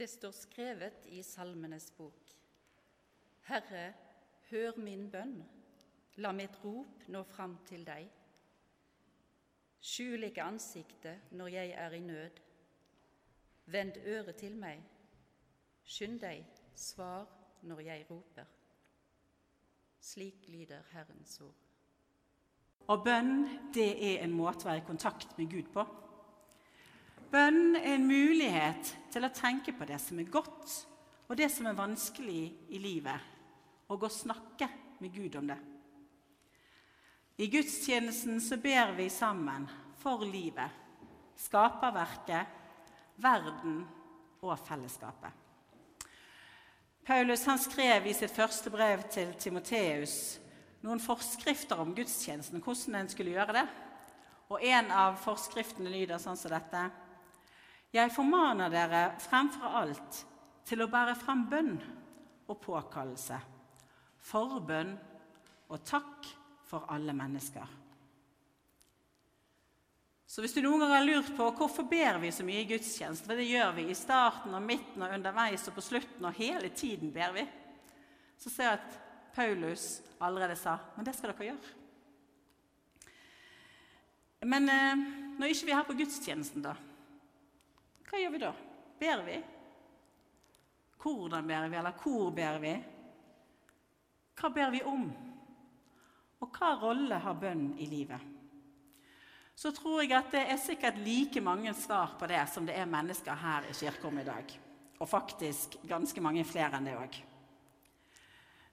Det står skrevet i Salmenes bok. Herre, hør min bønn, la mitt rop nå fram til deg. Skjul ikke ansiktet når jeg er i nød. Vend øret til meg. Skynd deg, svar når jeg roper. Slik lyder Herrens ord. Og bønn, det er en måte å være i kontakt med Gud på. Bønn er en mulighet til å tenke på det som er godt, og det som er vanskelig i livet, og å snakke med Gud om det. I gudstjenesten så ber vi sammen for livet, skaperverket, verden og fellesskapet. Paulus han skrev i sitt første brev til Timoteus noen forskrifter om gudstjenesten, hvordan en skulle gjøre det. Og En av forskriftene lyder sånn som dette. Jeg formaner dere fremfor alt til å bære frem bønn og påkallelse, forbønn og takk for alle mennesker. Så hvis du noen gang har lurt på hvorfor ber vi så mye i gudstjeneste, for det gjør vi i starten og midten og underveis og på slutten, og hele tiden ber vi, så ser jeg at Paulus allerede sa men det skal dere gjøre. Men eh, når ikke vi er her på gudstjenesten, da, hva gjør vi da? Ber vi? Hvordan ber vi, eller hvor ber vi? Hva ber vi om? Og hva rolle har bønn i livet? Så tror jeg at det er sikkert like mange svar på det som det er mennesker her i kirkerommet i dag. Og faktisk ganske mange flere enn det òg.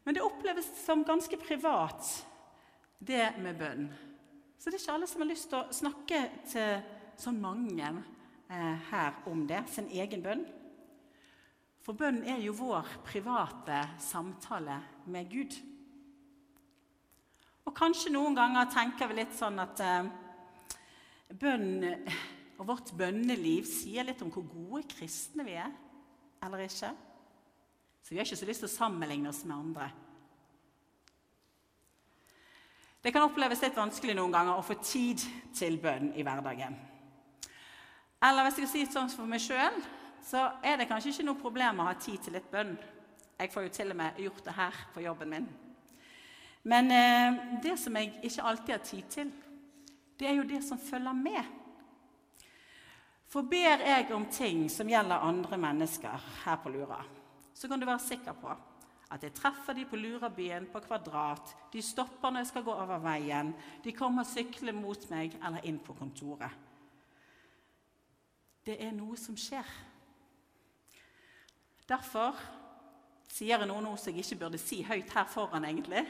Men det oppleves som ganske privat, det med bønn. Så det er ikke alle som har lyst til å snakke til så mange her om det, sin egen bønn. For bønn er jo vår private samtale med Gud. Og kanskje noen ganger tenker vi litt sånn at eh, bønn og vårt bønneliv sier litt om hvor gode kristne vi er, eller ikke. Så vi har ikke så lyst til å sammenligne oss med andre. Det kan oppleves litt vanskelig noen ganger å få tid til bønn i hverdagen. Eller hvis jeg skal si det sånn for meg sjøl, så er det kanskje ikke noe problem å ha tid til litt bønn. Jeg får jo til og med gjort det her på jobben min. Men eh, det som jeg ikke alltid har tid til, det er jo det som følger med. For ber jeg om ting som gjelder andre mennesker her på Lura, så kan du være sikker på at jeg treffer de på Lurabyen på Kvadrat. De stopper når jeg skal gå over veien. De kommer syklende mot meg eller inn på kontoret. Det er noe som skjer. Derfor sier jeg noe som jeg ikke burde si høyt her foran, egentlig.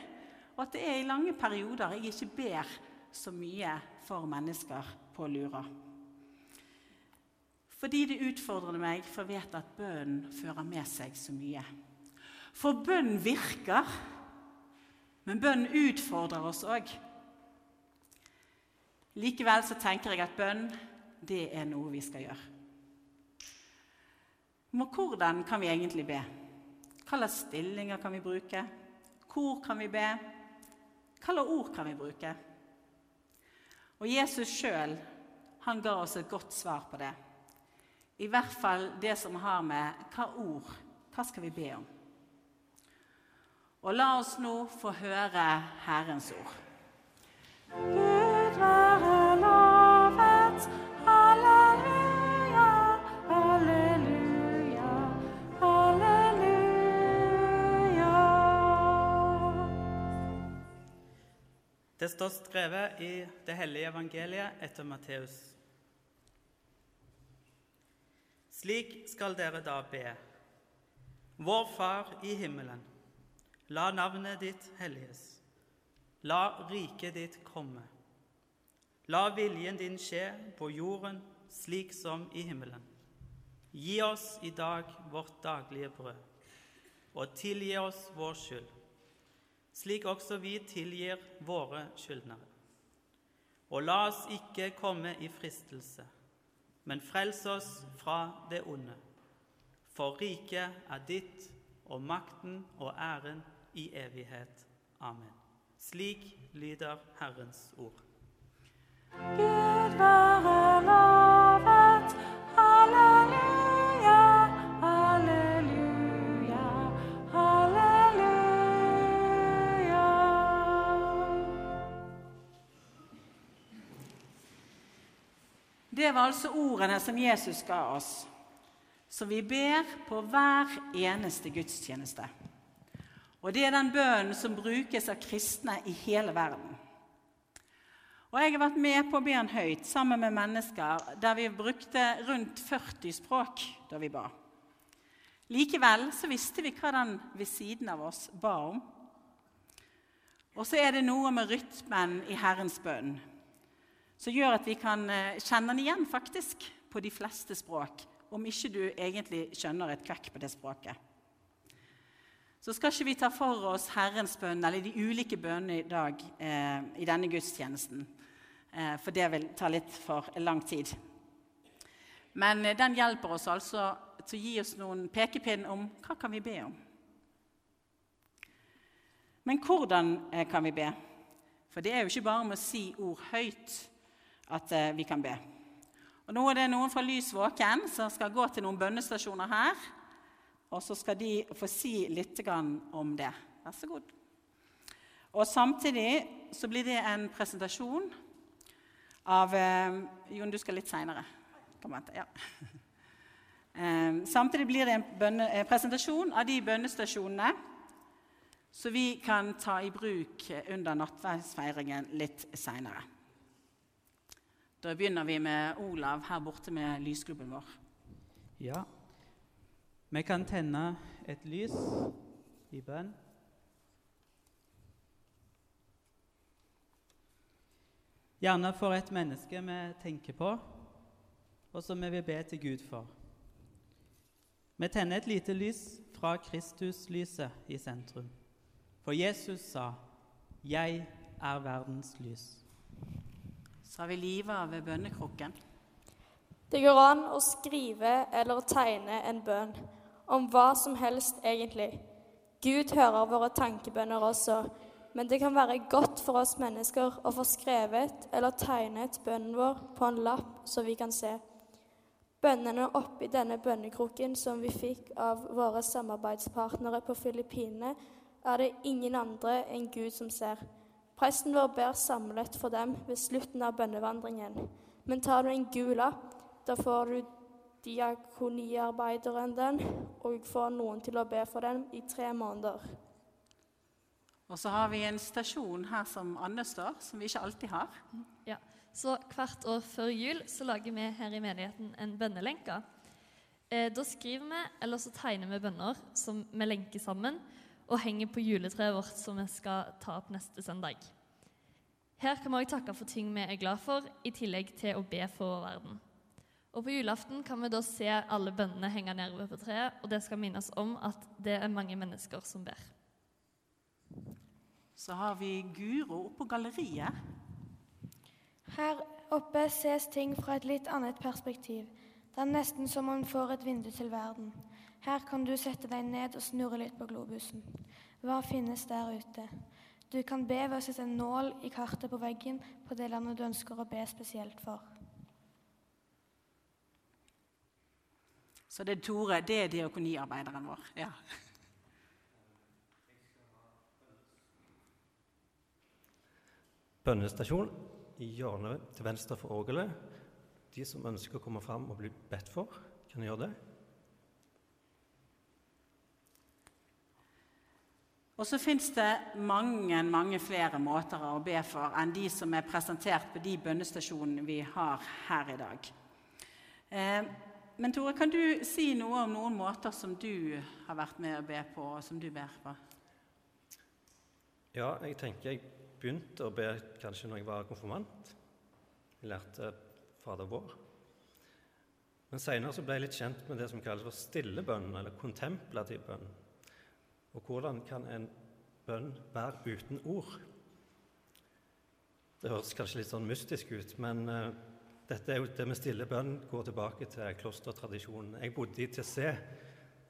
Og at det er i lange perioder jeg ikke ber så mye for mennesker på Lura. Fordi det utfordrer meg, for jeg vet at bønnen fører med seg så mye. For bønn virker, men bønn utfordrer oss òg. Likevel så tenker jeg at bønn det er noe vi skal gjøre. Men hvordan kan vi egentlig be? Hva slags stillinger kan vi bruke? Hvor kan vi be? Hva slags ord kan vi bruke? Og Jesus sjøl ga oss et godt svar på det. I hvert fall det som har med hva ord Hva skal vi be om? Og la oss nå få høre Herrens ord. Gud Det står skrevet i det hellige evangeliet etter Matteus. Slik skal dere da be. Vår Far i himmelen. La navnet ditt helliges. La riket ditt komme. La viljen din skje på jorden slik som i himmelen. Gi oss i dag vårt daglige brød, og tilgi oss vår skyld slik også vi tilgir våre skyldnere. Og la oss ikke komme i fristelse, men frels oss fra det onde. For riket er ditt, og makten og æren i evighet. Amen. Slik lyder Herrens ord. Gud være Det var altså ordene som Jesus ga oss, som vi ber på hver eneste gudstjeneste. Og det er den bønnen som brukes av kristne i hele verden. Og Jeg har vært med på å be den høyt sammen med mennesker der vi brukte rundt 40 språk da vi ba. Likevel så visste vi hva den ved siden av oss ba om. Og så er det noe med rytmen i Herrens bønn som gjør at vi kan eh, kjenne den igjen faktisk på de fleste språk, om ikke du egentlig skjønner et kvekk på det språket. Så skal ikke vi ta for oss Herrens bønn eller de ulike bønnene i dag eh, i denne gudstjenesten, eh, for det vil ta litt for lang tid. Men eh, den hjelper oss altså til å gi oss noen pekepinn om hva kan vi be om. Men hvordan eh, kan vi be? For det er jo ikke bare med å si ord høyt at eh, vi kan be. Og Nå er det noen fra Lys våken som skal gå til noen bønnestasjoner her. Og så skal de få si litt om det. Vær så god. Og Samtidig så blir det en presentasjon av eh, Jon, du skal litt seinere. Ja. Samtidig blir det en bønne, presentasjon av de bønnestasjonene så vi kan ta i bruk under nattverdsfeiringen litt seinere. Da begynner vi med Olav her borte med lysklubben vår. Ja. Vi kan tenne et lys i bønn. Gjerne for et menneske vi tenker på, og som vi vil be til Gud for. Vi tenner et lite lys fra Kristuslyset i sentrum. For Jesus sa, 'Jeg er verdens lys'. Så har vi Liva ved bønnekrukken. Det går an å skrive eller tegne en bønn om hva som helst, egentlig. Gud hører våre tankebønner også, men det kan være godt for oss mennesker å få skrevet eller tegnet bønnen vår på en lapp, så vi kan se. Bønnene oppi denne bønnekroken som vi fikk av våre samarbeidspartnere på Filippinene, er det ingen andre enn Gud som ser. Presten vår ber samlet for dem ved slutten av bønnevandringen. Men tar du en gula, da får du diakoniarbeideren den, og får noen til å be for den i tre måneder. Og så har vi en stasjon her som Anne står, som vi ikke alltid har. Ja, Så hvert år før jul så lager vi her i menigheten en bønnelenke. Eh, da skriver vi, eller så tegner vi bønner som vi lenker sammen og henger på juletreet vårt som vi skal ta opp neste søndag. Her kan vi òg takke for ting vi er glad for, i tillegg til å be for vår verden. Og På julaften kan vi da se alle bønnene henge nedover på treet, og det skal minnes om at det er mange mennesker som ber. Så har vi Guro oppe på galleriet. Her oppe ses ting fra et litt annet perspektiv. Det er nesten som om man får et vindu til verden. Her kan du sette deg ned og snurre litt på globusen. Hva finnes der ute? Du kan be ved å sette en nål i kartet på veggen på det landet du ønsker å be spesielt for. Så det er Tore, det er diakoniarbeideren vår. ja. Bønnestasjon i hjørnet til venstre for orgelet. De som ønsker å komme fram og bli bedt for, kan gjøre det. Og så fins det mange mange flere måter å be for enn de som er presentert på de bønnestasjonene vi har her i dag. Eh, men Tore, kan du si noe om noen måter som du har vært med å be på, og som du ber på? Ja, jeg tenker jeg begynte å be kanskje når jeg var konfirmant. Jeg lærte Fader vår. Men seinere ble jeg litt kjent med det som kalles for stille bønn, eller kontemplativ bønn. Og hvordan kan en bønn være uten ord? Det høres kanskje litt sånn mystisk ut, men uh, dette er jo det med stille bønn går tilbake til klostertradisjonen. Jeg bodde i Tessé,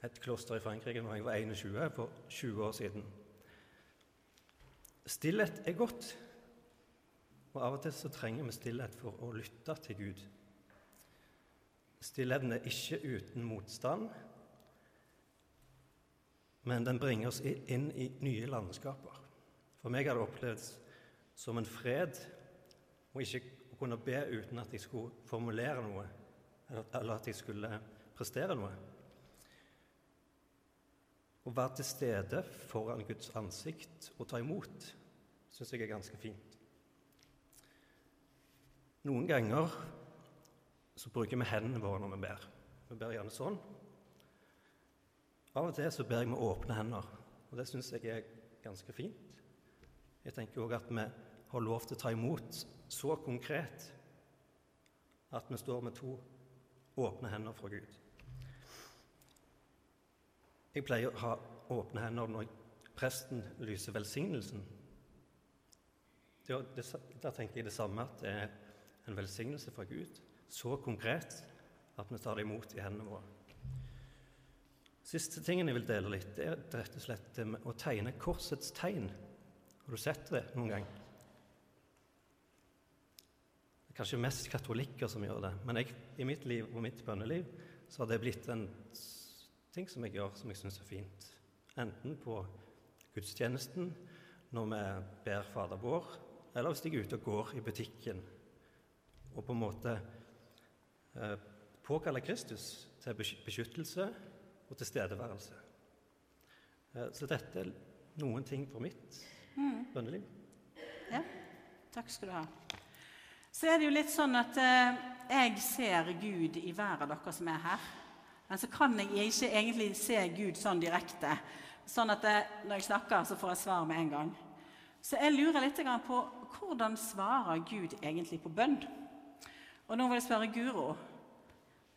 et kloster i Frankrike, da jeg var 21, for 20 år siden. Stillhet er godt, og av og til så trenger vi stillhet for å lytte til Gud. Stillheten er ikke uten motstand, men den bringer oss inn i nye landskaper. For meg har det opplevd som en fred å ikke kunne be uten at jeg skulle formulere noe, eller at jeg skulle prestere noe. Å være til stede foran Guds ansikt og ta imot syns jeg er ganske fint. Noen ganger så bruker vi hendene våre når vi ber. Vi ber gjerne sånn. Av og til så ber jeg med åpne hender, og det syns jeg er ganske fint. Jeg tenker òg at vi har lov til å ta imot så konkret at vi står med to åpne hender fra Gud. Jeg pleier å ha åpne hender når presten lyser velsignelsen. Da tenker jeg det samme, at det er en velsignelse fra Gud. Så konkret at vi tar det imot i hendene våre. Siste tingen jeg vil dele litt, det er rett og slett å tegne korsets tegn. Har du sett det noen gang? Det er kanskje mest katolikker som gjør det, men jeg, i mitt liv og mitt bønneliv så har det blitt en ting som jeg gjør som jeg syns er fint. Enten på gudstjenesten, når vi ber Fader vår, eller hvis jeg er ute og går i butikken og på en måte eh, påkaller Kristus til beskyttelse og tilstedeværelse. Eh, så dette er noen ting fra mitt mm. bønneliv. Ja, takk skal du ha. Så er det jo litt sånn at eh, jeg ser Gud i hver av dere som er her. Men så kan jeg ikke egentlig se Gud sånn direkte. Sånn at jeg, når jeg snakker, så får jeg svar med en gang. Så jeg lurer litt på hvordan svarer Gud egentlig på bønn? Og nå vil jeg spørre Guro.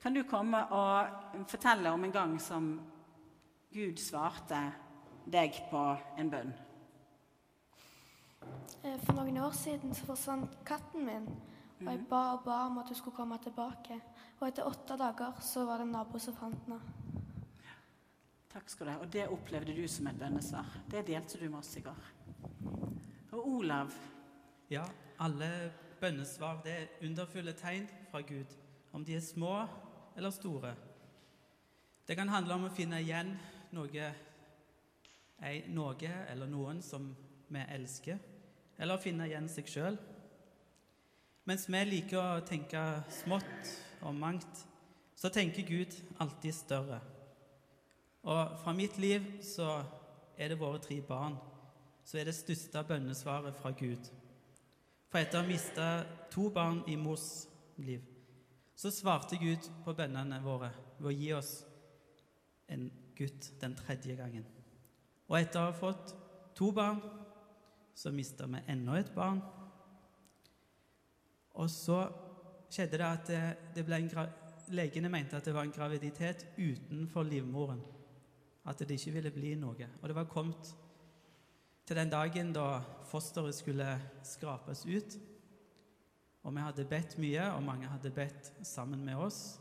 Kan du komme og fortelle om en gang som Gud svarte deg på en bønn? Eh, for noen år siden så forsvant katten min. Og jeg ba og ba om at hun skulle komme tilbake. Og etter åtte dager så var det en nabo som fant henne. Takk skal du ha. Og det opplevde du som et bønnesvar. Det delte du med oss i går. Og Olav? Ja, alle bønnesvar det er underfulle tegn fra Gud, om de er små eller store. Det kan handle om å finne igjen noe, noe eller noen som vi elsker, eller å finne igjen seg sjøl. Mens vi liker å tenke smått og mangt, så tenker Gud alltid større. Og fra mitt liv så er det våre tre barn så er det største bønnesvaret fra Gud. For etter å ha mista to barn i mors liv, så svarte Gud på bønnene våre ved å gi oss en gutt den tredje gangen. Og etter å ha fått to barn, så mista vi enda et barn. Og så skjedde det at det, det ble en legene mente at det var en graviditet utenfor livmoren. At det ikke ville bli noe. Og det var kommet til den dagen da fosteret skulle skrapes ut. Og vi hadde bedt mye, og mange hadde bedt sammen med oss.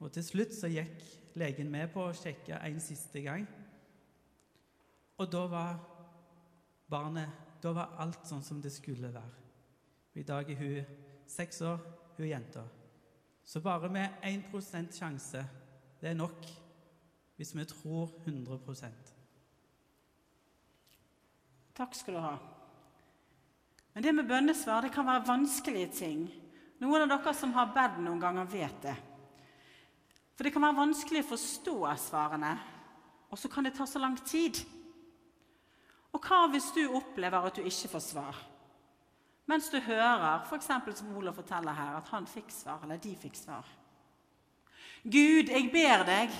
Og til slutt så gikk legen med på å sjekke en siste gang. Og da var barnet Da var alt sånn som det skulle være. I dag er hun seks år, hun er jenta. Så bare med 1 sjanse, det er nok hvis vi tror 100% Takk skal du ha. Men det med bønnesvar det kan være vanskelige ting. Noen av dere som har bedt noen ganger, vet det. For det kan være vanskelig å forstå svarene, og så kan det ta så lang tid. Og hva hvis du opplever at du ikke får svar? Mens du hører, f.eks. som Olav forteller her, at han fikk svar, eller de fikk svar. Gud, jeg ber deg.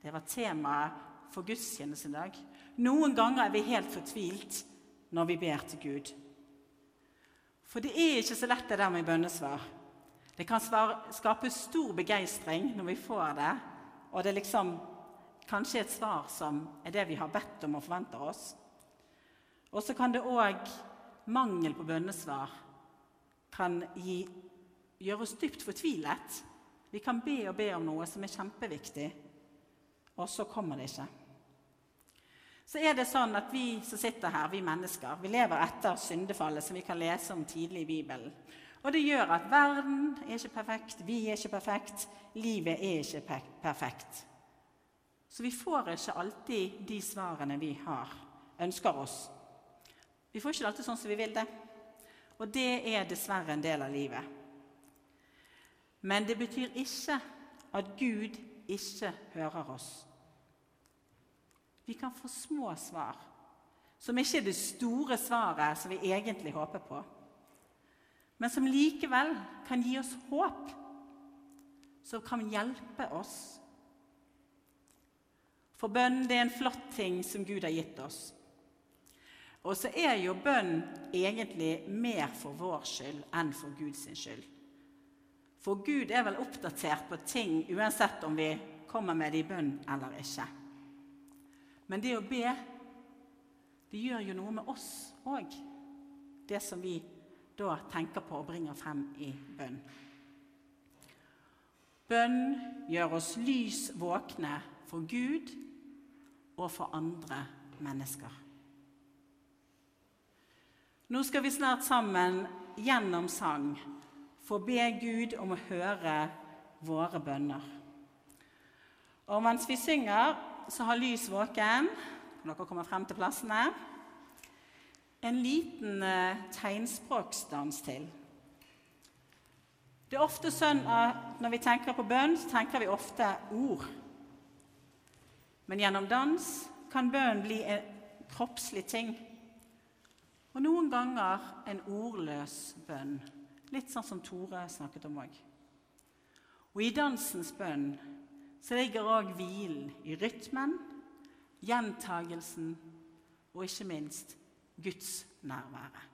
Det var temaet for gudstjenesten i dag. Noen ganger er vi helt fortvilt når vi ber til Gud. For det er ikke så lett, det der med bønnesvar. Det kan skape stor begeistring når vi får det, og det er liksom kanskje et svar som er det vi har bedt om og forventer oss. Og så kan det òg mangel på bønnesvar kan gi, gjøre oss dypt fortvilet. Vi kan be og be om noe som er kjempeviktig, og så kommer det ikke så er det sånn at vi som sitter her, vi mennesker, vi lever etter syndefallet, som vi kan lese om tidlig i Bibelen. Og det gjør at verden er ikke perfekt, vi er ikke perfekt, livet er ikke perfekt. Så vi får ikke alltid de svarene vi har, ønsker oss. Vi får ikke alltid sånn som vi vil det. Og det er dessverre en del av livet. Men det betyr ikke at Gud ikke hører oss. Vi kan få små svar, som ikke er det store svaret som vi egentlig håper på, men som likevel kan gi oss håp, som kan hjelpe oss. For bønn det er en flott ting som Gud har gitt oss. Og så er jo bønn egentlig mer for vår skyld enn for Guds skyld. For Gud er vel oppdatert på ting uansett om vi kommer med det i bønn eller ikke. Men det å be, det gjør jo noe med oss òg. Det som vi da tenker på og bringer frem i bønn. Bønn gjør oss lys våkne for Gud og for andre mennesker. Nå skal vi snart sammen gjennom sang få be Gud om å høre våre bønner. Og mens vi synger, så har Lys våken Dere kommer frem til plassene. En liten eh, tegnspråksdans til. Det er ofte sånn at Når vi tenker på bønn, så tenker vi ofte ord. Men gjennom dans kan bønn bli en kroppslig ting. Og noen ganger en ordløs bønn. Litt sånn som Tore snakket om òg. Og i dansens bønn så ligger òg hvilen i rytmen, gjentagelsen og ikke minst Guds nærværet.